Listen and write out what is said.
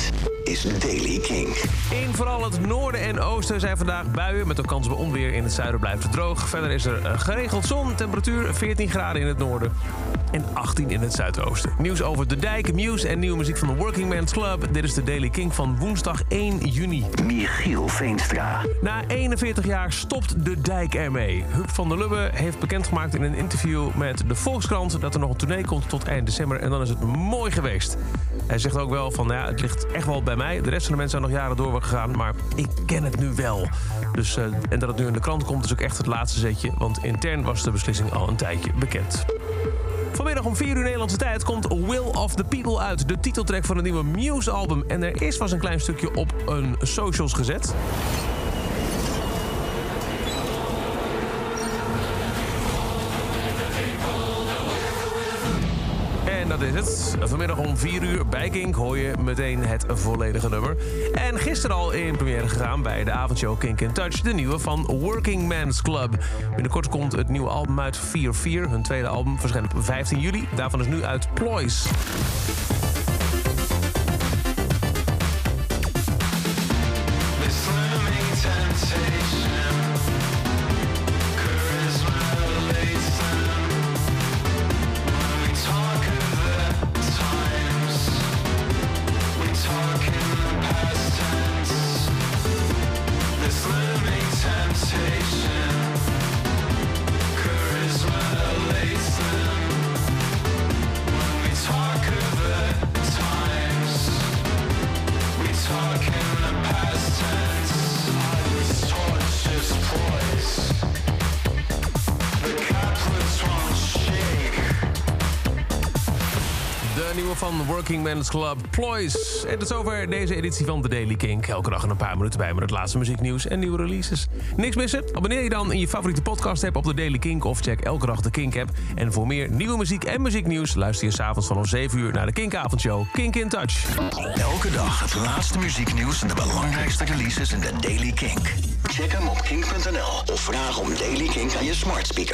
Dit is Daily King. In vooral het noorden en oosten zijn vandaag buien met ook kans op onweer. In het zuiden blijft het droog. Verder is er eh, geregeld zon. Temperatuur 14 graden in het noorden en 18 in het zuidoosten. Nieuws over de dijk, Muse en nieuwe muziek van de Working Man's Club. Dit is de Daily King van woensdag 1 juni. Michiel Veenstra. Na 41 jaar stopt de dijk ermee. Huub van der Lubbe heeft bekendgemaakt in een interview met de Volkskrant... dat er nog een tournee komt tot eind december en dan is het mooi geweest. Hij zegt ook wel van, ja, het ligt echt wel bij mij. De rest van de mensen zijn nog jaren door gegaan, maar ik ken het nu wel. Dus, uh, en dat het nu in de krant komt is ook echt het laatste zetje... want intern was de beslissing al een tijdje bekend. Vanmiddag om 4 uur Nederlandse tijd komt Will of the People uit. De titeltrack van een nieuwe Muse-album. En er is was een klein stukje op een socials gezet. Dat is het. Vanmiddag om 4 uur bij Kink hoor je meteen het volledige nummer. En gisteren al in première gegaan bij de avondshow Kink in Touch... de nieuwe van Working Man's Club. Binnenkort komt het nieuwe album uit 4-4. Hun tweede album verschijnt op 15 juli. Daarvan is nu uit Ploys. De nieuwe van Working Men's Club, Ploys. En tot zover deze editie van The Daily Kink. Elke dag een paar minuten bij met het laatste muzieknieuws en nieuwe releases. Niks missen? Abonneer je dan in je favoriete podcast app op The Daily Kink... of check elke dag de Kink app. En voor meer nieuwe muziek en muzieknieuws... luister je s'avonds vanaf 7 uur naar de Kinkavondshow Kink in Touch. Elke dag het laatste muzieknieuws en de belangrijkste releases in de Daily Kink. Check hem op kink.nl of vraag om Daily Kink aan je smart speaker.